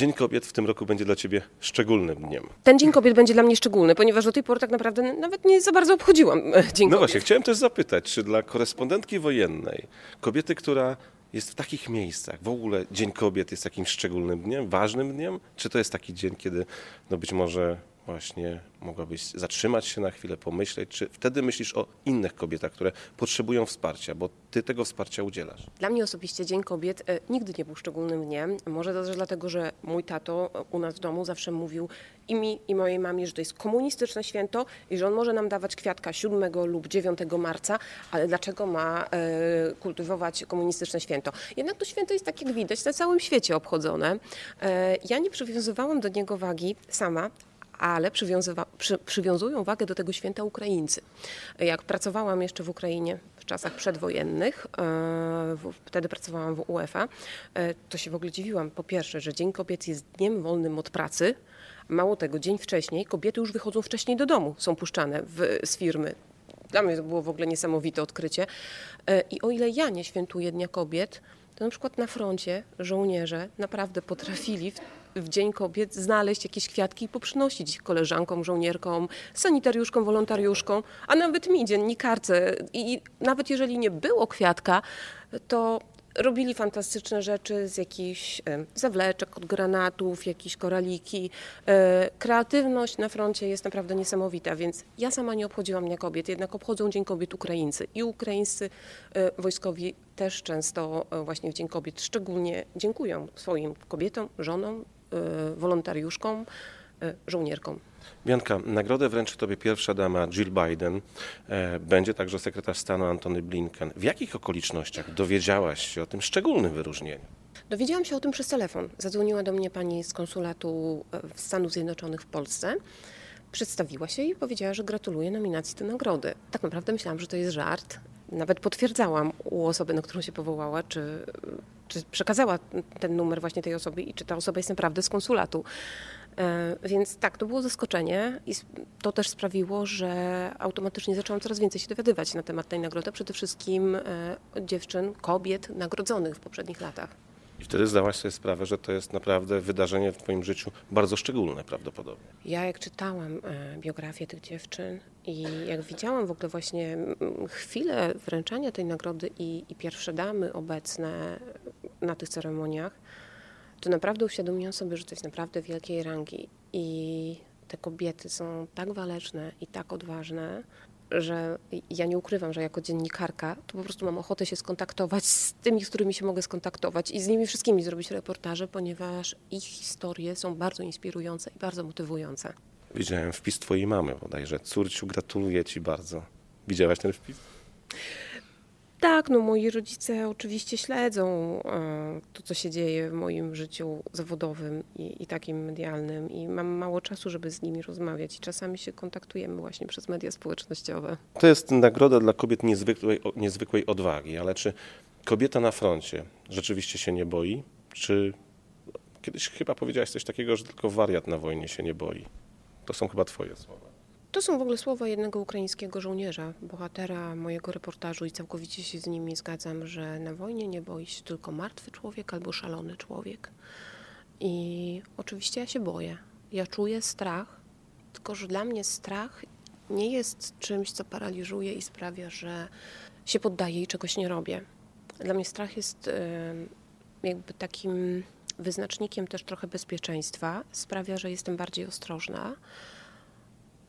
Dzień Kobiet w tym roku będzie dla Ciebie szczególnym dniem. Ten Dzień Kobiet będzie dla mnie szczególny, ponieważ do tej pory tak naprawdę nawet nie za bardzo obchodziłam e, Dzień No Kobiet. właśnie, chciałem też zapytać, czy dla korespondentki wojennej, kobiety, która jest w takich miejscach, w ogóle Dzień Kobiet jest takim szczególnym dniem, ważnym dniem? Czy to jest taki dzień, kiedy no być może właśnie mogłabyś zatrzymać się na chwilę, pomyśleć, czy wtedy myślisz o innych kobietach, które potrzebują wsparcia, bo Ty tego wsparcia udzielasz? Dla mnie osobiście Dzień Kobiet e, nigdy nie był szczególnym dniem. Może też dlatego, że mój tato e, u nas w domu zawsze mówił i mi, i mojej mamie, że to jest komunistyczne święto i że on może nam dawać kwiatka 7 lub 9 marca, ale dlaczego ma e, kultywować komunistyczne święto? Jednak to święto jest, tak jak widać, na całym świecie obchodzone. E, ja nie przywiązywałam do niego wagi sama, ale przy, przywiązują wagę do tego święta Ukraińcy. Jak pracowałam jeszcze w Ukrainie w czasach przedwojennych, e, w- wtedy pracowałam w UEFA, e, to się w ogóle dziwiłam. Po pierwsze, że Dzień Kobiet jest dniem wolnym od pracy. Mało tego, dzień wcześniej kobiety już wychodzą wcześniej do domu, są puszczane w, z firmy. Dla mnie to było w ogóle niesamowite odkrycie. E, I o ile ja nie świętuję Dnia Kobiet, to na przykład na froncie żołnierze naprawdę potrafili w, w Dzień Kobiet znaleźć jakieś kwiatki i poprzynosić koleżankom, żołnierkom, sanitariuszkom, wolontariuszkom, a nawet mi, dziennikarce. I nawet jeżeli nie było kwiatka, to robili fantastyczne rzeczy z jakichś e, zawleczek od granatów, jakieś koraliki. E, Kreatywność na froncie jest naprawdę niesamowita, więc ja sama nie obchodziłam Dnia Kobiet, jednak obchodzą Dzień Kobiet Ukraińcy. I ukraińscy e, wojskowi też często właśnie w Dzień Kobiet szczególnie dziękują swoim kobietom, żonom, e, wolontariuszkom, e, żołnierkom. Bianka, nagrodę wręczy Tobie pierwsza dama Jill Biden, e, będzie także sekretarz stanu Antony Blinken. W jakich okolicznościach dowiedziałaś się o tym szczególnym wyróżnieniu? Dowiedziałam się o tym przez telefon. Zadzwoniła do mnie pani z konsulatu e, Stanów Zjednoczonych w Polsce. Przedstawiła się i powiedziała, że gratuluje nominacji do nagrody. Tak naprawdę myślałam, że to jest żart. Nawet potwierdzałam u osoby, na którą się powołała, czy, czy przekazała ten numer właśnie tej osobie i czy ta osoba jest naprawdę z konsulatu. E, Więc tak, to było zaskoczenie i to też sprawiło, że automatycznie zaczęłam coraz więcej się dowiadywać na temat tej nagrody, przede wszystkim e, dziewczyn, kobiet nagrodzonych w poprzednich latach. I wtedy zdałaś sobie sprawę, że to jest naprawdę wydarzenie w Twoim życiu bardzo szczególne prawdopodobnie. Ja jak czytałam e, biografię tych dziewczyn i jak widziałam w ogóle właśnie chwilę wręczania tej nagrody i, i pierwsze damy obecne na tych ceremoniach, to naprawdę uświadomiłam sobie, że to jest naprawdę wielkiej rangi i te kobiety są tak waleczne i tak odważne, że ja nie ukrywam, że jako dziennikarka to po prostu mam ochotę się skontaktować z tymi, z którymi się mogę skontaktować i z nimi wszystkimi zrobić reportaże, ponieważ ich historie są bardzo inspirujące i bardzo motywujące. Widziałem wpis Twojej mamy bodajże. Córciu, gratuluję Ci bardzo. Widziałaś ten wpis? Tak, no moi rodzice oczywiście śledzą e, to, co się dzieje w moim życiu zawodowym i, i takim medialnym i mam mało czasu, żeby z nimi rozmawiać i czasami się kontaktujemy właśnie przez media społecznościowe. To jest nagroda dla kobiet niezwykłej, niezwykłej odwagi, ale czy kobieta na froncie rzeczywiście się nie boi? Czy kiedyś chyba powiedziałaś coś takiego, że tylko wariat na wojnie się nie boi? To są chyba Twoje słowa. To są w ogóle słowa jednego ukraińskiego żołnierza, bohatera mojego reportażu i całkowicie się z nimi zgadzam, że na wojnie nie boi się tylko martwy człowiek albo szalony człowiek. I oczywiście ja się boję. Ja czuję strach, tylko że dla mnie strach nie jest czymś, co paraliżuje i sprawia, że się poddaję i czegoś nie robię. Dla mnie strach jest jakby takim wyznacznikiem też trochę bezpieczeństwa. Sprawia, że jestem bardziej ostrożna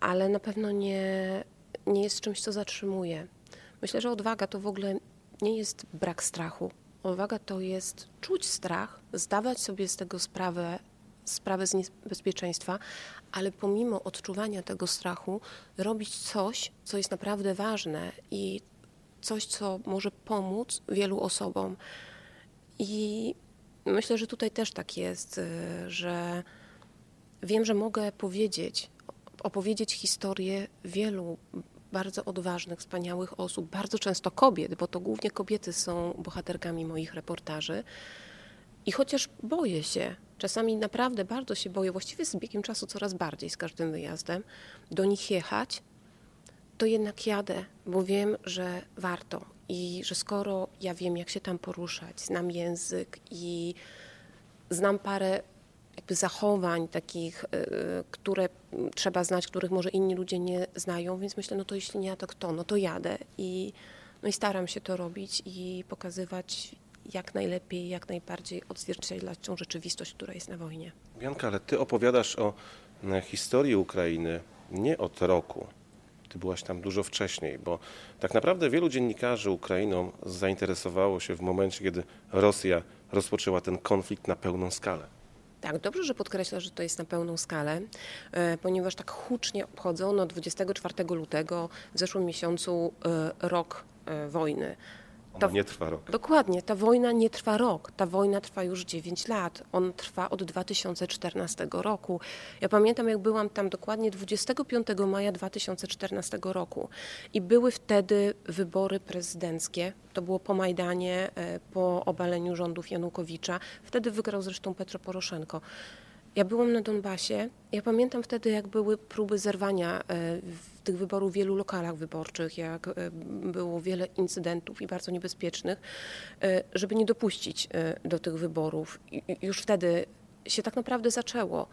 ale na pewno nie, nie jest czymś, co zatrzymuje. Myślę, że odwaga to w ogóle nie jest brak strachu. Odwaga to jest czuć strach, zdawać sobie z tego sprawę, sprawę z niebezpieczeństwa, ale pomimo odczuwania tego strachu, robić coś, co jest naprawdę ważne i coś, co może pomóc wielu osobom. I myślę, że tutaj też tak jest, y, że wiem, że mogę powiedzieć, opowiedzieć historię wielu bardzo odważnych, wspaniałych osób, bardzo często kobiet, bo to głównie kobiety są bohaterkami moich reportaży. I chociaż boję się, czasami naprawdę bardzo się boję, właściwie z biegiem czasu coraz bardziej z każdym wyjazdem, do nich jechać, to jednak jadę, bo wiem, że warto i że skoro ja wiem, jak się tam poruszać, znam język i znam parę jakby zachowań takich, y, które trzeba znać, których może inni ludzie nie znają, więc myślę, no to jeśli nie ja, to kto? No to jadę i, no i staram się to robić i pokazywać jak najlepiej, jak najbardziej odzwierciedlać tą rzeczywistość, która jest na wojnie. Bianka, ale ty opowiadasz o e, historii Ukrainy nie od roku. Ty byłaś tam dużo wcześniej, bo tak naprawdę wielu dziennikarzy Ukrainą zainteresowało się w momencie, kiedy Rosja rozpoczęła ten konflikt na pełną skalę. Tak, dobrze, że podkreślasz, że to jest na pełną skalę, e, ponieważ tak hucznie obchodzono 24 lutego w zeszłym miesiącu e, rok wojny. Ona nie trwa rok. Dokładnie, ta wojna nie trwa rok, ta wojna trwa już 9 lat. On trwa od 2014 roku. Ja pamiętam, jak byłam tam dokładnie 25 maja 2014 roku i były wtedy wybory prezydenckie. To było po Majdanie, e, po obaleniu rządów Janukowicza. Wtedy wygrał zresztą Petro Poroszenko. Ja byłam na Donbasie. Ja pamiętam wtedy, jak były próby zerwania e, tych wyborów w wielu lokalach wyborczych, jak e, było wiele incydentów i bardzo niebezpiecznych, e, żeby nie dopuścić do tych wyborów. Już wtedy się tak naprawdę zaczęło.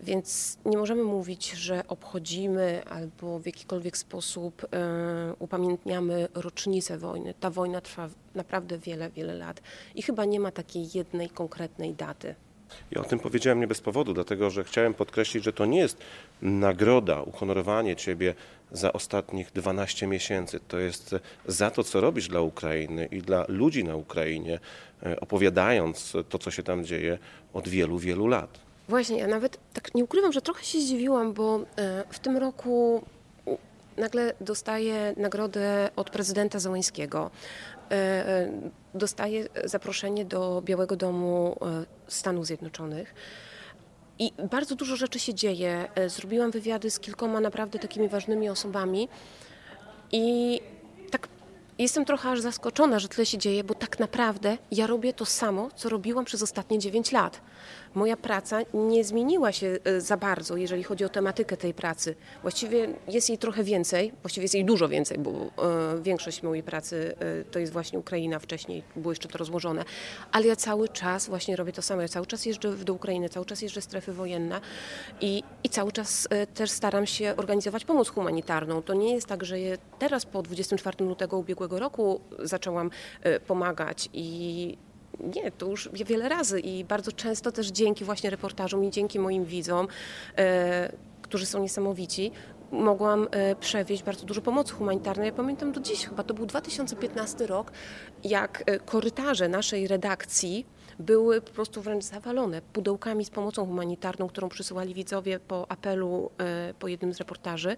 Więc nie możemy mówić, że obchodzimy albo w jakikolwiek sposób upamiętniamy rocznicę wojny. Ta wojna trwa naprawdę wiele, wiele lat i chyba nie ma takiej jednej konkretnej daty. I o tym powiedziałem nie bez powodu, dlatego że chciałem podkreślić, że to nie jest nagroda, uhonorowanie Ciebie za ostatnich 12 miesięcy. To jest za to, co robisz dla Ukrainy i dla ludzi na Ukrainie, e, opowiadając to, co się tam dzieje od wielu, wielu lat. Właśnie, ja nawet tak nie ukrywam, że trochę się zdziwiłam, bo e, w tym roku nagle dostaję nagrodę od prezydenta Załańskiego. E, dostaję zaproszenie do Białego Domu Stanów Zjednoczonych. I bardzo dużo rzeczy się dzieje. E, zrobiłam wywiady z kilkoma naprawdę takimi ważnymi osobami i jestem trochę aż zaskoczona, że tyle się dzieje, bo tak naprawdę ja robię to samo, co robiłam przez ostatnie 9 lat moja praca nie zmieniła się e, za bardzo, jeżeli chodzi o tematykę tej pracy. Właściwie jest jej trochę więcej, właściwie jest jej dużo więcej, bo e, większość mojej pracy e, to jest właśnie Ukraina, wcześniej było jeszcze to rozłożone, ale ja cały czas właśnie robię to samo. Ja cały czas jeżdżę do Ukrainy, cały czas jeżdżę strefy wojenne i, i cały czas też staram się organizować pomoc humanitarną. To nie jest tak, że teraz po 24 lutego ubiegłego roku zaczęłam pomagać i nie, to już wiele razy i bardzo często też dzięki właśnie reportażom i dzięki moim widzom, e, którzy są niesamowici, mogłam e, przewieźć bardzo dużo pomocy humanitarnej. Ja pamiętam do dziś, chyba to był 2015 rok, jak e, korytarze naszej redakcji były po prostu wręcz zawalone pudełkami z pomocą humanitarną, którą przysyłali widzowie po apelu e, po jednym z reportaży,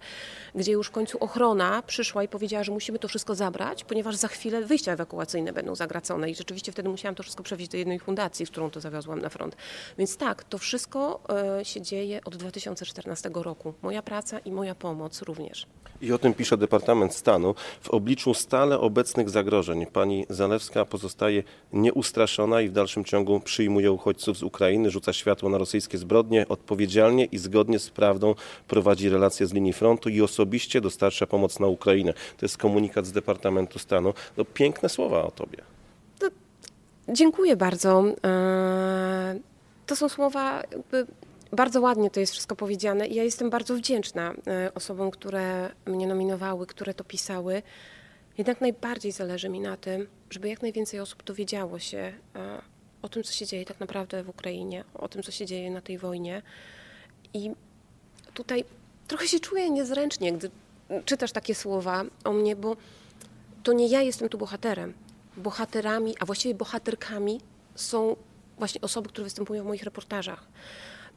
gdzie już w końcu ochrona przyszła i powiedziała, że musimy to wszystko zabrać, ponieważ za chwilę wyjścia ewakuacyjne będą zagracone i rzeczywiście wtedy musiałam to wszystko przewieźć do jednej fundacji, z którą to zawiozłam na front. Więc tak, to wszystko e, się dzieje od 2014 roku. Moja praca i moja pomoc również. I o tym pisze Departament Stanu. W obliczu stale obecnych zagrożeń pani Zalewska pozostaje nieustraszona i w dalszym ciągu przyjmuje uchodźców z Ukrainy, rzuca światło na rosyjskie zbrodnie, odpowiedzialnie i zgodnie z prawdą prowadzi relacje z linii frontu i osobiście dostarcza pomoc na Ukrainę. To jest komunikat z Departamentu Stanu. No, piękne słowa o tobie. To, dziękuję bardzo. E, to są słowa bardzo ładnie to jest wszystko powiedziane i ja jestem bardzo wdzięczna e, osobom, które mnie nominowały, które to pisały. Jednak najbardziej zależy mi na tym, żeby jak najwięcej osób dowiedziało się e, o tym, co się dzieje tak naprawdę w Ukrainie, o tym, co się dzieje na tej wojnie. I tutaj trochę się czuję niezręcznie, gdy czytasz takie słowa o mnie, bo to nie ja jestem tu bohaterem. Bohaterami, a właściwie bohaterkami są właśnie osoby, które występują w moich reportażach.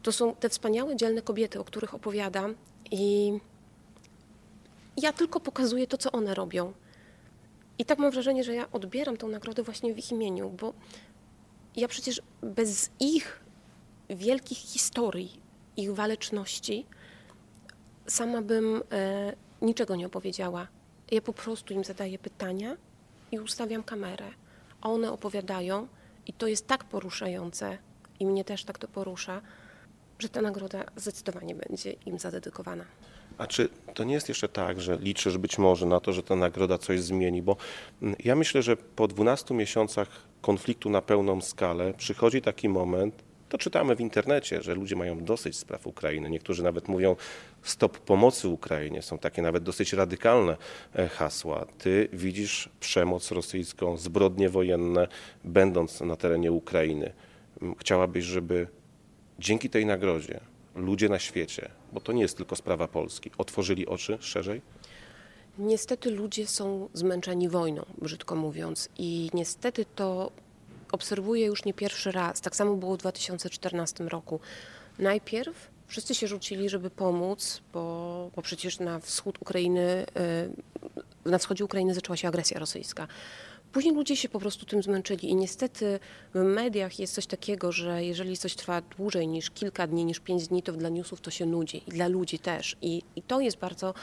To są te wspaniałe, dzielne kobiety, o których opowiadam i ja tylko pokazuję to, co one robią. I tak mam wrażenie, że ja odbieram tą nagrodę właśnie w ich imieniu, bo ja przecież bez ich wielkich historii, ich waleczności, sama bym e, niczego nie opowiedziała. Ja po prostu im zadaję pytania i ustawiam kamerę, a one opowiadają i to jest tak poruszające i mnie też tak to porusza, że ta nagroda zdecydowanie będzie im zadedykowana. A czy to nie jest jeszcze tak, że liczysz być może na to, że ta nagroda coś zmieni? Bo mm, ja myślę, że po 12 miesiącach konfliktu na pełną skalę przychodzi taki moment, To czytamy w internecie, że ludzie mają dosyć spraw Ukrainy. Niektórzy nawet mówią stop pomocy Ukrainie. Są takie nawet dosyć radykalne e, hasła. Ty widzisz przemoc rosyjską, zbrodnie wojenne, będąc na terenie Ukrainy. Chciałabyś, żeby dzięki tej nagrodzie ludzie na świecie, bo to nie jest tylko sprawa Polski, otworzyli oczy szerzej? Niestety ludzie są zmęczeni wojną, brzydko mówiąc, i niestety to obserwuję już nie pierwszy raz. Tak samo było w 2014 roku. Najpierw wszyscy się rzucili, żeby pomóc, bo, bo przecież na wschód Ukrainy, y, na wschodzie Ukrainy zaczęła się agresja rosyjska. Później ludzie się po prostu tym zmęczyli i niestety w mediach jest coś takiego, że jeżeli coś trwa dłużej niż kilka dni, niż pięć dni, to dla newsów to się nudzi i dla ludzi też. I, i to jest bardzo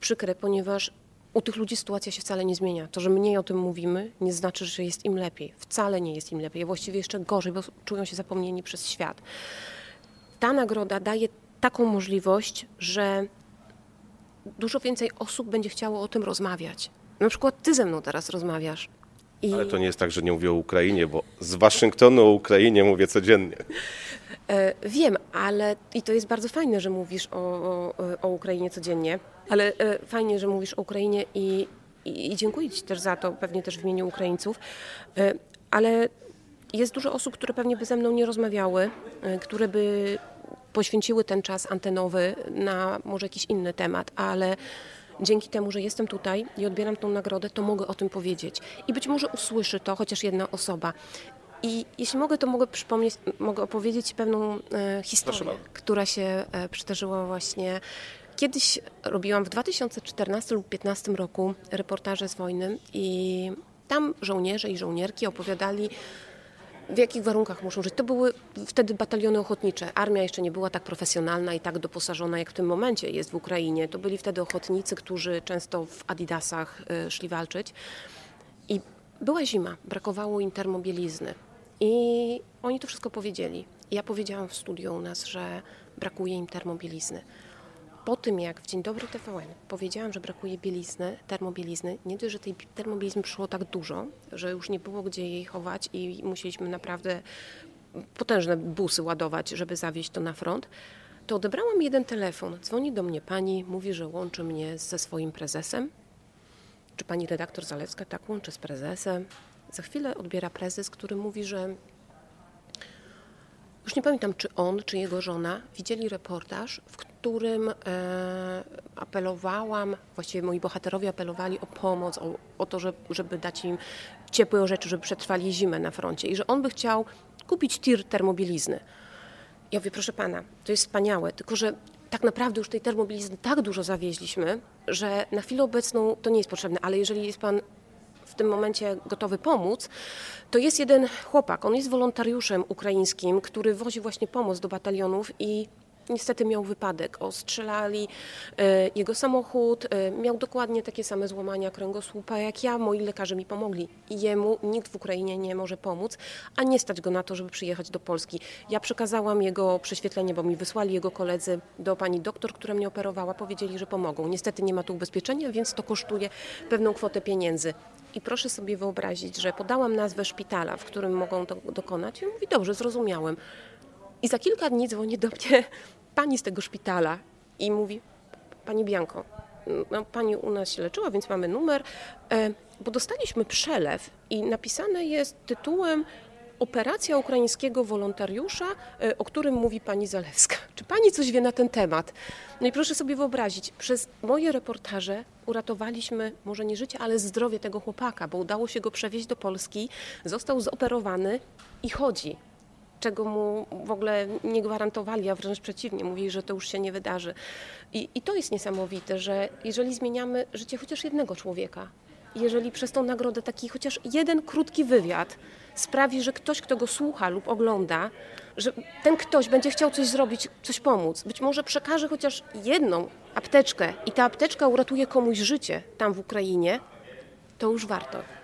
przykre, ponieważ u tych ludzi sytuacja się wcale nie zmienia. To, że mniej o tym mówimy, nie znaczy, że jest im lepiej. Wcale nie jest im lepiej, właściwie jeszcze gorzej, bo czują się zapomnieni przez świat. Ta nagroda daje taką możliwość, że dużo więcej osób będzie chciało o tym rozmawiać. Na przykład ty ze mną teraz rozmawiasz. I... Ale to nie jest tak, że nie mówię o Ukrainie, bo z Waszyngtonu o Ukrainie mówię codziennie. E, wiem, ale i to jest bardzo fajne, że mówisz o, o, o Ukrainie codziennie, ale e, fajnie, że mówisz o Ukrainie i, i, i, dziękuję Ci też za to, pewnie też w imieniu Ukraińców, e, ale jest dużo osób, które pewnie by ze mną nie rozmawiały, które by poświęciły ten czas antenowy na może jakiś inny temat, ale dzięki temu, że jestem tutaj i odbieram tą nagrodę, to mogę o tym powiedzieć. I być może usłyszy to chociaż jedna osoba. I jeśli mogę, to mogę przypomnieć, mogę opowiedzieć pewną e, historię, która się e, przydarzyła właśnie Kiedyś robiłam w 2014 lub 2015 roku reportaże z wojny i tam żołnierze i żołnierki opowiadali w jakich warunkach muszą żyć. To były wtedy bataliony ochotnicze. Armia jeszcze nie była tak profesjonalna i tak doposażona, jak w tym momencie jest w Ukrainie. To byli wtedy ochotnicy, którzy często w adidasach e, szli walczyć. I była zima, brakowało im termobielizny. I oni to wszystko powiedzieli. Ja powiedziałam w studiu u nas, że brakuje im termobielizny. Po tym, jak w Dzień Dobry TVN powiedziałam, że brakuje bielizny, termobielizny, nie dość, że tej termobielizny przyszło tak dużo, że już nie było gdzie jej chować i musieliśmy naprawdę potężne busy ładować, żeby zawieźć to na front, to odebrałam jeden telefon. Dzwoni do mnie pani, mówi, że łączy mnie ze swoim prezesem. Czy pani redaktor Zalewska tak łączy z prezesem? Za chwilę odbiera prezes, który mówi, że już nie pamiętam, czy on, czy jego żona widzieli reportaż, w którym e, apelowałam, właściwie moi bohaterowie apelowali o pomoc, o, o to, żeby, żeby dać im ciepłe rzeczy, żeby przetrwali zimę na froncie i że on by chciał kupić tir termobilizny. Ja mówię, proszę pana, to jest wspaniałe, tylko że tak naprawdę już tej termobilizny tak dużo zawieźliśmy, że na chwilę obecną to nie jest potrzebne, ale jeżeli jest pan w tym momencie gotowy pomóc, to jest jeden chłopak, on jest wolontariuszem ukraińskim, który wozi właśnie pomoc do batalionów i niestety miał wypadek. Ostrzelali e, jego samochód, e, miał dokładnie takie same złamania kręgosłupa jak ja. Moi lekarze mi pomogli. Jemu nikt w Ukrainie nie może pomóc, a nie stać go na to, żeby przyjechać do Polski. Ja przekazałam jego prześwietlenie, bo mi wysłali jego koledzy do pani doktor, która mnie operowała. Powiedzieli, że pomogą. Niestety nie ma tu ubezpieczenia, więc to kosztuje pewną kwotę pieniędzy. I proszę sobie wyobrazić, że podałam nazwę szpitala, w którym mogą to dokonać. I mówi, dobrze, zrozumiałem. I za kilka dni dzwoni do mnie pani z tego szpitala i mówi, pani Bianko, no, pani u nas się leczyła, więc mamy numer, e, bo dostaliśmy przelew i napisane jest tytułem Operacja ukraińskiego wolontariusza, e, o którym mówi pani Zalewska. Czy pani coś wie na ten temat? No i proszę sobie wyobrazić, przez moje reportaże uratowaliśmy może nie życie, ale zdrowie tego chłopaka, bo udało się go przewieźć do Polski, został zoperowany i chodzi czego mu w ogóle nie gwarantowali, a wręcz przeciwnie, mówili, że to już się nie wydarzy. I, I to jest niesamowite, że jeżeli zmieniamy życie chociaż jednego człowieka, jeżeli przez tą nagrodę taki chociaż jeden krótki wywiad sprawi, że ktoś, kto go słucha lub ogląda, że ten ktoś będzie chciał coś zrobić, coś pomóc, być może przekaże chociaż jedną apteczkę i ta apteczka uratuje komuś życie tam w Ukrainie, to już warto.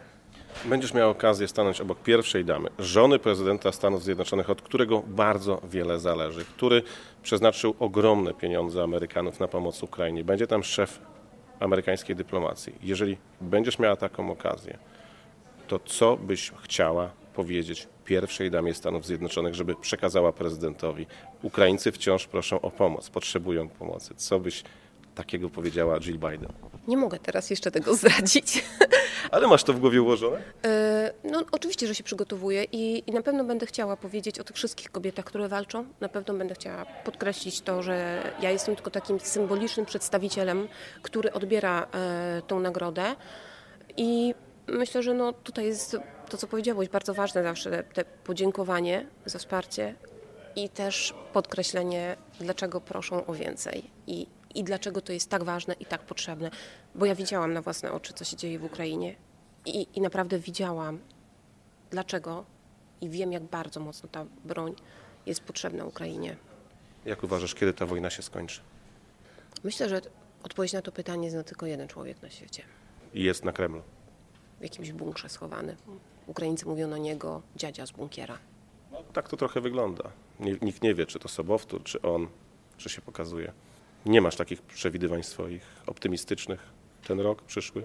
Będziesz miał okazję stanąć obok pierwszej damy, żony prezydenta Stanów Zjednoczonych, od którego bardzo wiele zależy, który przeznaczył ogromne pieniądze Amerykanów na pomoc Ukrainie. Będzie tam szef amerykańskiej dyplomacji. Jeżeli będziesz miała taką okazję, to co byś chciała powiedzieć pierwszej damie Stanów Zjednoczonych, żeby przekazała prezydentowi. Ukraińcy wciąż proszą o pomoc, potrzebują pomocy. Co byś takiego powiedziała Jill Biden? Nie mogę teraz jeszcze tego zdradzić. Ale masz to w głowie ułożone? E, No, oczywiście, że się przygotowuję i, i na pewno będę chciała powiedzieć o tych wszystkich kobietach, które walczą. Na pewno będę chciała podkreślić to, że ja jestem tylko takim symbolicznym przedstawicielem, który odbiera e, tą nagrodę. I myślę, że no, tutaj jest to, co powiedziałeś, bardzo ważne zawsze, te podziękowanie za wsparcie i też podkreślenie, dlaczego proszą o więcej i, i dlaczego to jest tak ważne i tak potrzebne. Bo ja widziałam na własne oczy, co się dzieje w Ukrainie i, i naprawdę widziałam, dlaczego i wiem, jak bardzo mocno ta broń jest potrzebna Ukrainie. Jak uważasz, kiedy ta wojna się skończy? Myślę, że odpowiedź na to pytanie zna tylko jeden człowiek na świecie. I jest na Kremlu. W jakimś bunkrze schowany. Ukraińcy mówią na niego dziadzia z bunkiera. No, tak to trochę wygląda. Nikt nie wie, czy to Sobowtór, czy on, czy się pokazuje. Nie masz takich przewidywań swoich optymistycznych ten rok przyszły?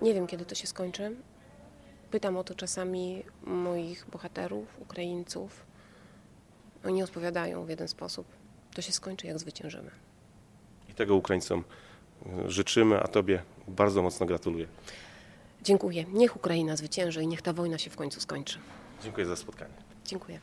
Nie wiem, kiedy to się skończy. Pytam o to czasami moich bohaterów, Ukraińców. Oni odpowiadają w jeden sposób. To się skończy, jak zwyciężymy. I tego Ukraińcom y, życzymy, a Tobie bardzo mocno gratuluję. Dziękuję. Niech Ukraina zwycięży i niech ta wojna się w końcu skończy. Dziękuję za spotkanie. Dziękuję.